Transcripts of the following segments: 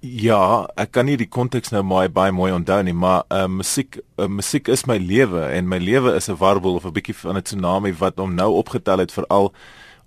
Ja, ek kan nie die konteks nou baie baie mooi onthou nie, maar uh musiek uh, musiek is my lewe en my lewe is 'n warbel of 'n bietjie van 'n tsunami wat hom nou opgetel het veral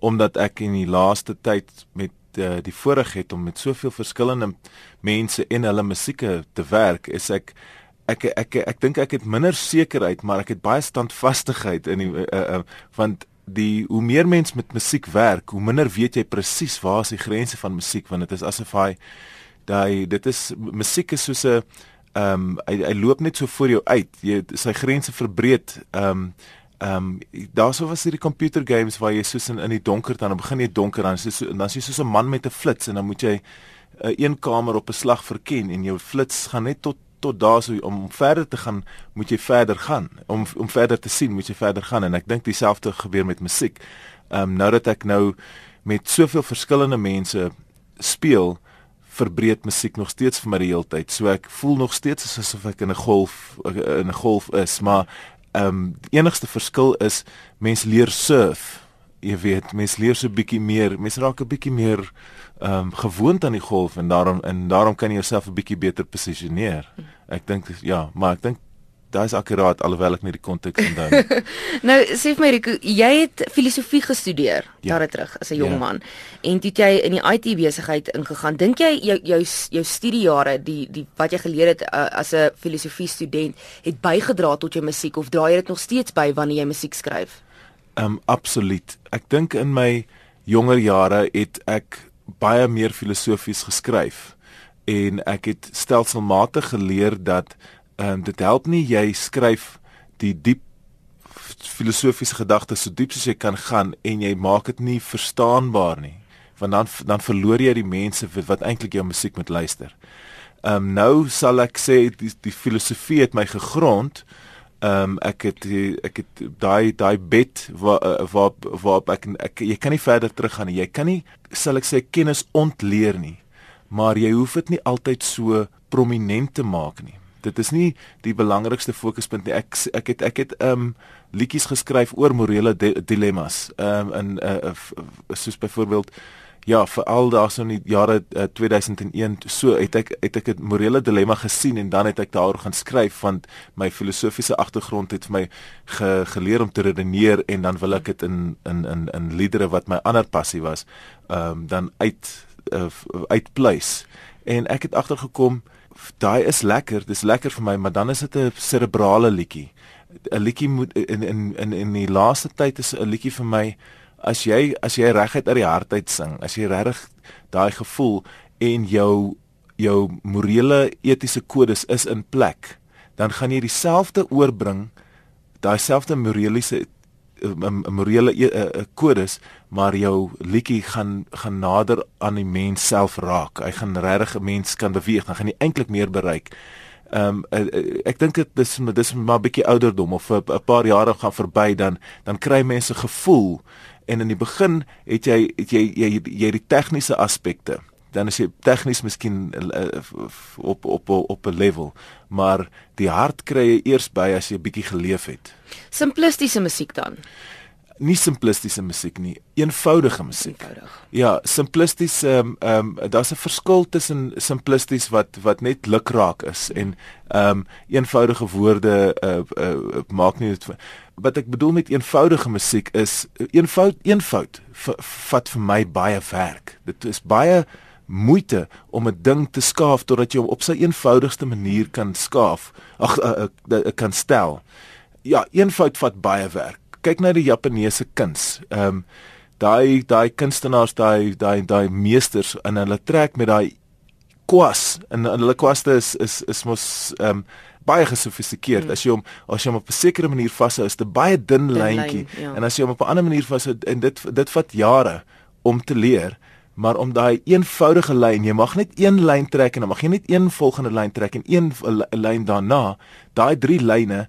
omdat ek in die laaste tyd met uh, die voorreg het om met soveel verskillende mense en hulle musieke te werk, is ek ek ek ek, ek dink ek het minder sekerheid, maar ek het baie standvastigheid in die uh, uh, want die hoe meer mens met musiek werk, hoe minder weet jy presies waar is die grense van musiek want dit is asof hy daai dit is musiek is soos 'n ehm um, hy, hy loop net so voor jou uit. Jy sy grense verbreed. Ehm um, ehm um, daarso was hierdie computer games waar jy soos in, in die donker dan begin jy donker dan soos dan is jy soos 'n man met 'n flits en dan moet jy 'n uh, een kamer op 'n slag verken en jou flits gaan net tot tot daarso om verder te gaan moet jy verder gaan om om verder te sien moet jy verder gaan en ek dink dieselfde gebeur met musiek. Ehm um, nou dat ek nou met soveel verskillende mense speel verbreed musiek nog steeds vir my die hele tyd. So ek voel nog steeds asof ek in 'n golf in 'n golf is, maar ehm um, die enigste verskil is mense leer surf. Jy weet, mense leer so 'n bietjie meer, mense raak 'n bietjie meer ehm um, gewoond aan die golf en daarom en daarom kan jy jouself 'n bietjie beter posisioneer. Ek dink ja, maar ek dink Dit is akuraat alhoewel ek nie die konteks onthou nie. nou sê vir my Rico, jy het filosofie gestudeer ja. jare terug as 'n jong ja. man en toe jy in die IT besigheid ingegaan. Dink jy jou jou jou studiejare, die die wat jy geleer het uh, as 'n filosofie student het bygedra tot jou musiek of draai dit nog steeds by wanneer jy musiek skryf? Ehm um, absoluut. Ek dink in my jonger jare het ek baie meer filosofies geskryf en ek het stelselmatig geleer dat ehm um, dit help nie jy skryf die diep filosofiese gedagtes so diep soos jy kan gaan en jy maak dit nie verstaanbaar nie want dan dan verloor jy die mense wat, wat eintlik jou musiek moet luister. Ehm um, nou sal ek sê die, die filosofie het my gegrond. Ehm um, ek het ek het daai daai bed waar waar waar ek, ek jy kan nie verder teruggaan nie. Jy kan nie sal ek sê kennis ontleer nie. Maar jy hoef dit nie altyd so prominent te maak nie dit is nie die belangrikste fokuspunt nie. Ek ek het ek het ehm um, liedjies geskryf oor morele dilemmas. Ehm um, in uh, soos byvoorbeeld ja, veral daarso in die jare uh, 2001 so het ek het ek 'n morele dilemma gesien en dan het ek daaroor gaan skryf want my filosofiese agtergrond het vir my ge, geleer om te redeneer en dan wil ek dit in in in in liedere wat my ander passie was, ehm um, dan uit uh, uitpleis. En ek het agtergekom daai is lekker, dis lekker vir my, maar dan is dit 'n serebrale liedjie. 'n Liedjie moet in in in in die laaste tyd is 'n liedjie vir my as jy as jy reguit uit die hart uit sing, as jy regtig daai gevoel en jou jou morele etiese kodes is in plek, dan gaan jy dieselfde oorbring, daai selfde morele 'n morele e, e, e, kodes, maar jou liedjie gaan gaan nader aan die mens self raak. Hy gaan regtig 'n mens kan beweeg, dan gaan jy eintlik meer bereik. Ehm um, ek dink dit is dis maar 'n bietjie ouderdom of 'n paar jare gaan verby dan dan kry mense gevoel en in die begin het jy het jy jy jy die tegniese aspekte dan is jy tegnies miskien uh, op op op 'n level, maar die hart kry jy eers by as jy 'n bietjie geleef het. Simplistiese musiek dan. Nie simplistiese musiek nie, eenvoudige musiek. Eenvoudig. Ja, simplisties ehm um, ehm um, daar's 'n verskil tussen simplisties wat wat net lukraak is en ehm um, eenvoudige woorde uh, uh, maak nie dit wat ek bedoel met eenvoudige musiek is eenvoud eenvoud vat vir my baie werk. Dit is baie moeite om 'n ding te skaaf totdat jy hom op sy eenvoudigste manier kan skaaf. Ag uh, uh, uh, kan stel. Ja, eenvoud vat baie werk. Kyk na die Japaneese kuns. Ehm um, daai daai kunstenaars, daai daai daai meesters en hulle trek met daai kwas en hulle kwaste is is is mos ehm um, baie gesofistikeerd. Mm. As jy hom as jy hom op 'n sekere manier vashou, is dit baie dun lyntjie. Ja. En as jy hom op 'n ander manier vashou en dit dit vat jare om te leer maar om daai eenvoudige lyn, jy mag net een lyn trek en dan mag jy net een volgende lyn trek en een lyn daarna, daai drie lyne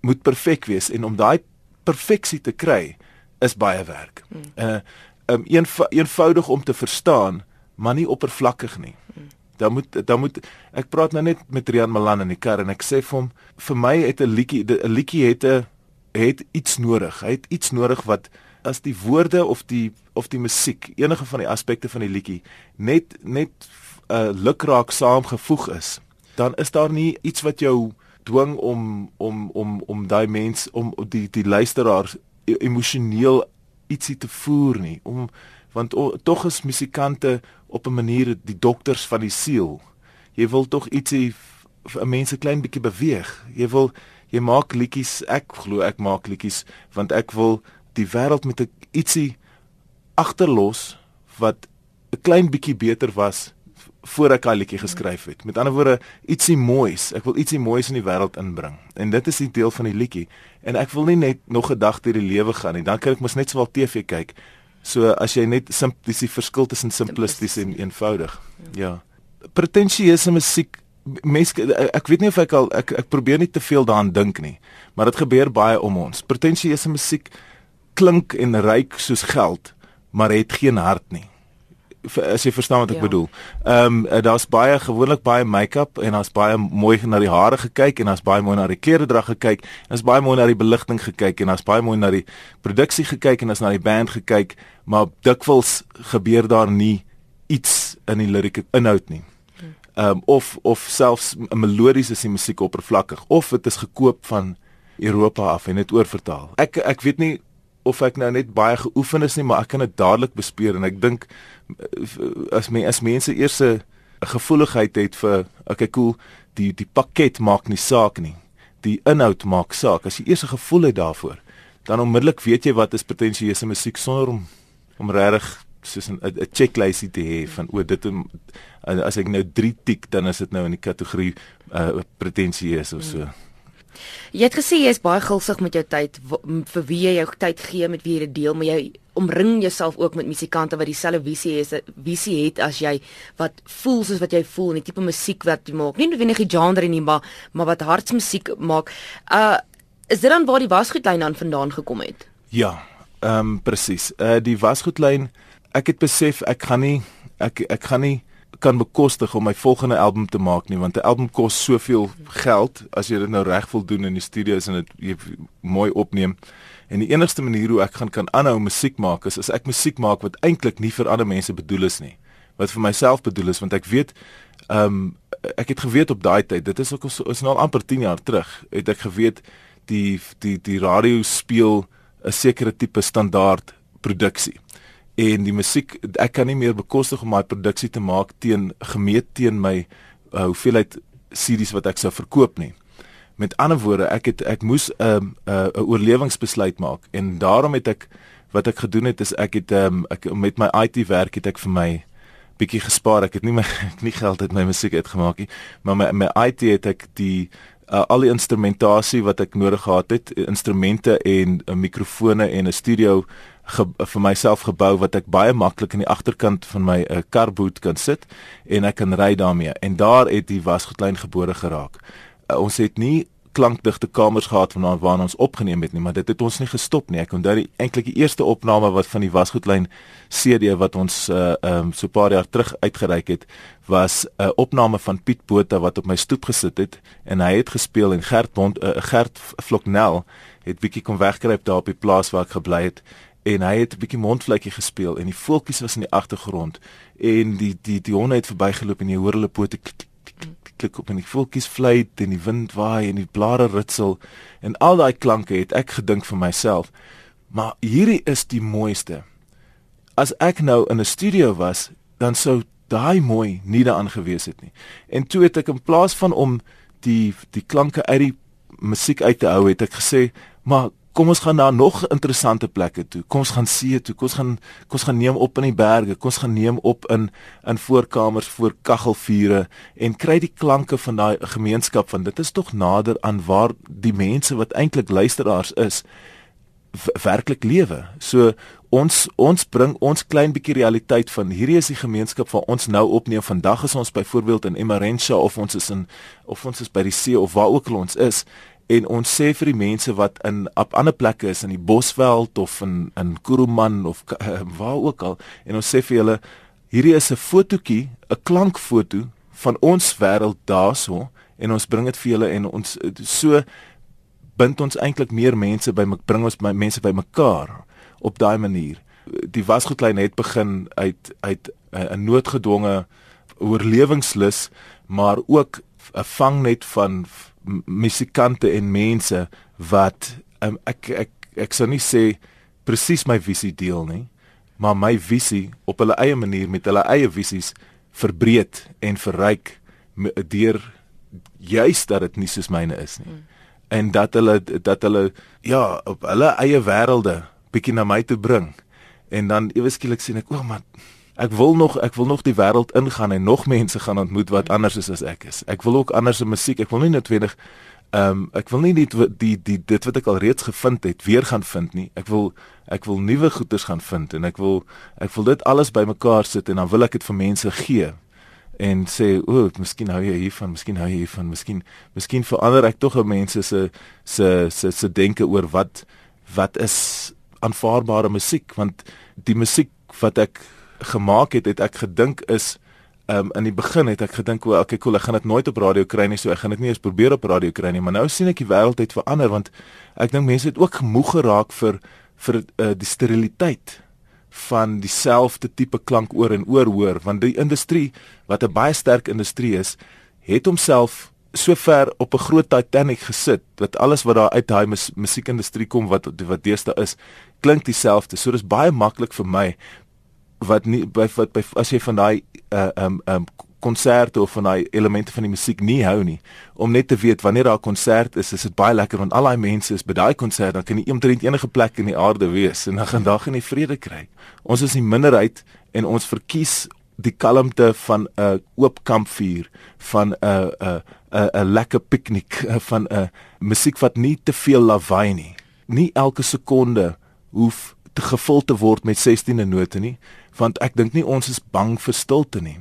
moet perfek wees en om daai perfeksie te kry is baie werk. Hmm. Uh um een, eenvoudig om te verstaan, maar nie oppervlakkig nie. Hmm. Dan moet dan moet ek praat nou net met Rian Malan in die kar en ek sê vir hom vir my het 'n liedjie 'n liedjie het 'n het iets nodig. Hy het iets nodig wat as die woorde of die of die musiek, enige van die aspekte van die liedjie net net uh, lukraak saamgevoeg is, dan is daar nie iets wat jou dwing om om om om daai mens om die die luisteraar e-, emosioneel ietsie te voer nie om want tog is musikante op 'n manier die dokters van die siel. Jy wil tog ietsie 'n mens 'n klein bietjie beweeg. Jy wil jy maak liedjies, ek glo ek maak liedjies want ek wil die wêreld met 'n ietsie agterlos wat 'n klein bietjie beter was voor ek daai liedjie geskryf het. Met ander woorde, ietsie moois. Ek wil ietsie moois in die wêreld inbring. En dit is die deel van die liedjie. En ek wil nie net nog 'n dag deur die lewe gaan nie. Dan kan ek mos net sowel TV kyk. So as jy net simplis die verskil tussen simplisties en eenvoudig. Ja. Pretensieuse musiek mense ek weet nie of ek al ek ek probeer nie te veel daaraan dink nie, maar dit gebeur baie om ons. Pretensieuse musiek klink en ryk soos geld, maar het geen hart nie as jy verstaan wat ek ja. bedoel. Ehm um, daar's baie gewoonlik baie make-up en daar's baie mooi na die hare gekyk en daar's baie mooi na die kleredrag gekyk daar's baie mooi na die beligting gekyk en daar's baie mooi na die produksie gekyk en daar's na die band gekyk, maar dikwels gebeur daar nie iets in die lirieke inhoud nie. Ehm um, of of selfs melodies is die musiek oppervlakkig of dit is gekoop van Europa af en dit oorvertaal. Ek ek weet nie of ek nou net baie geoefen is nie, maar ek kan dit dadelik bespeer en ek dink eh, as my as mense eers 'n gevoeligheid het vir okay cool, die die pakket maak nie saak nie. Die inhoud maak saak. As jy eers 'n gevoel het daarvoor, dan onmiddellik weet jy wat is pretensieuse musiek sonder om om regtig soos 'n 'n checklysie te hê van o dit as ek nou 3 tik dan is dit nou in die kategorie uh, pretensieus of so. Hmm. Jy het gesê jy is baie gulsig met jou tyd vir wie jy jou tyd gee met wie jy dit deel, maar jy omring jouself ook met musikante wat dieselfde visie het, visie het as jy wat voel soos wat jy voel en die tipe musiek wat jy maak. Nie noodwendig die genre nie, maar maar wat hartsmusiek maak. Uh is dit dan waar die wasgoedlyn aan vandaan gekom het? Ja, ehm um, presies. Uh die wasgoedlyn ek het besef ek gaan nie ek ek gaan nie kan bekostig om my volgende album te maak nie want 'n album kos soveel geld as jy dit nou reg wil doen in die studios en dit mooi opneem. En die enigste manier hoe ek gaan kan aanhou musiek maak is as ek musiek maak wat eintlik nie vir ander mense bedoel is nie. Wat vir myself bedoel is want ek weet ehm um, ek het geweet op daai tyd, dit is ook is, is nou al amper 10 jaar terug, het ek geweet die die die radio speel 'n sekere tipe standaard produksie en die musiek ek kan nie meer bekostig om my produksie te maak teen gemeet teen my uh, hoeveelheid CD's wat ek sou verkoop nie. Met ander woorde, ek het ek moes 'n um, 'n uh, 'n oorlewingsbesluit maak en daarom het ek wat ek gedoen het is ek het um, ek met my IT werk het ek vir my bietjie gespaar. Ek het nie my nie geld uit my musiek uitgemaak nie, maar my my IT het ek die uh, al die instrumentasie wat ek nodig gehad het, instrumente en uh, mikrofone en 'n studio ge, vir myself gebou wat ek baie maklik in die agterkant van my uh, karboot kan sit en ek kan ry daarmee en daar het die wasgoedlyn gebore geraak. Uh, ons het nie klankdigte kamers gehad waarna waar ons opgeneem het nie, maar dit het ons nie gestop nie. Ek onthou die eintlik die eerste opname wat van die wasgoedlyn CD wat ons uh um so 'n paar jaar terug uitgereik het, was 'n uh, opname van Piet Botha wat op my stoep gesit het en hy het gespeel en Gert Bond uh, Gert Vloknel het bietjie kom wegkruip daar op die plaas waar ek gebly het en hy het 'n bietjie mondvletjie gespeel en die voeltjies was in die agtergrond en die die die honde het verbygeloop en jy hoor hulle pote klik, klik, op en die voeltjies fluit en die wind waai en die blare ritsel en al daai klanke het ek gedink vir myself maar hierdie is die mooiste. As ek nou in 'n studio was dan sou daai mooi nie daaraan gewees het nie. En toe het ek in plaas van om die die klanke uit die musiek uit te hou het ek gesê maar kom ons gaan na nog interessante plekke toe. Kom ons gaan see toe. Kom ons gaan kom ons gaan neem op in die berge. Kom ons gaan neem op in in voorkamers voor kaggelvure en kry die klanke van daai gemeenskap van dit is tog nader aan waar die mense wat eintlik luisteraars is werklik lewe. So ons ons bring ons klein bietjie realiteit van hierdie is die gemeenskap waar ons nou opneem. Vandag is ons byvoorbeeld in Emarensha of ons is in of ons is by die see of waar ook al ons is en ons sê vir die mense wat in op ander plekke is in die Bosveld of in in Kuruman of uh, waar ook al en ons sê vir hulle hierdie is 'n fotootjie, 'n klankfoto van ons wêreld daarso en ons bring dit vir julle en ons so bind ons eintlik meer mense by bring ons mense by mekaar op daai manier. Die wasgoedlyn het begin uit uit 'n noodgedwonge oorlewingslus, maar ook 'n vangnet van musikante en mense wat um, ek ek ek sou nie sê presies my visie deel nie, maar my visie op hulle eie manier met hulle eie visies verbreed en verryk deur juist dat dit nie soos myne is nie. Hmm. En dat hulle dat hulle ja, op hulle eie wêrelde bietjie na my toe bring. En dan ewe skielik sien ek, o, oh, maar ek wil nog ek wil nog die wêreld ingaan en nog mense gaan ontmoet wat anders is as ek is. Ek wil ook anders in musiek. Ek wil nie noodwendig ehm um, ek wil nie die, die die dit wat ek al reeds gevind het weer gaan vind nie. Ek wil ek wil nuwe goeders gaan vind en ek wil ek wil dit alles bymekaar sit en dan wil ek dit vir mense gee en sê o, miskien hou jy hiervan, miskien hou jy hiervan, miskien miskien verander ek tog 'n mense se se se se denke oor wat wat is aanvaarbare musiek want die musiek wat ek gemaak het, het ek gedink is um, in die begin het ek gedink o, okay, cool, ek gaan dit nooit op radio kry nie, so ek gaan dit nie eens probeer op radio kry nie, maar nou sien ek die wêreld het verander want ek dink mense het ook gemoeg geraak vir vir uh, die steriliteit van dieselfde tipe klank oor en oor hoor want die industrie wat 'n baie sterk industrie is het homself so ver op 'n groot Titanic gesit dat alles wat daar uit daai mus musiekindustrie kom wat wat deesdae is klink dieselfde. So dis baie maklik vir my wat nie by wat by as jy van daai uh um um konserte of van daai elemente van die musiek nie hou nie om net te weet wanneer daar 'n konsert is is dit baie lekker want al daai mense is by daai konsert dan kan jy omtrent enige plek in die aarde wees en dan gaan dag in die vrede kry. Ons is die minderheid en ons verkies die kalmte van 'n oop kampvuur van 'n 'n 'n 'n lekker piknik van 'n musiek wat nie te veel lawaai nie. Nie elke sekonde hoef te gevul te word met 16de note nie want ek dink nie ons is bang vir stilte nie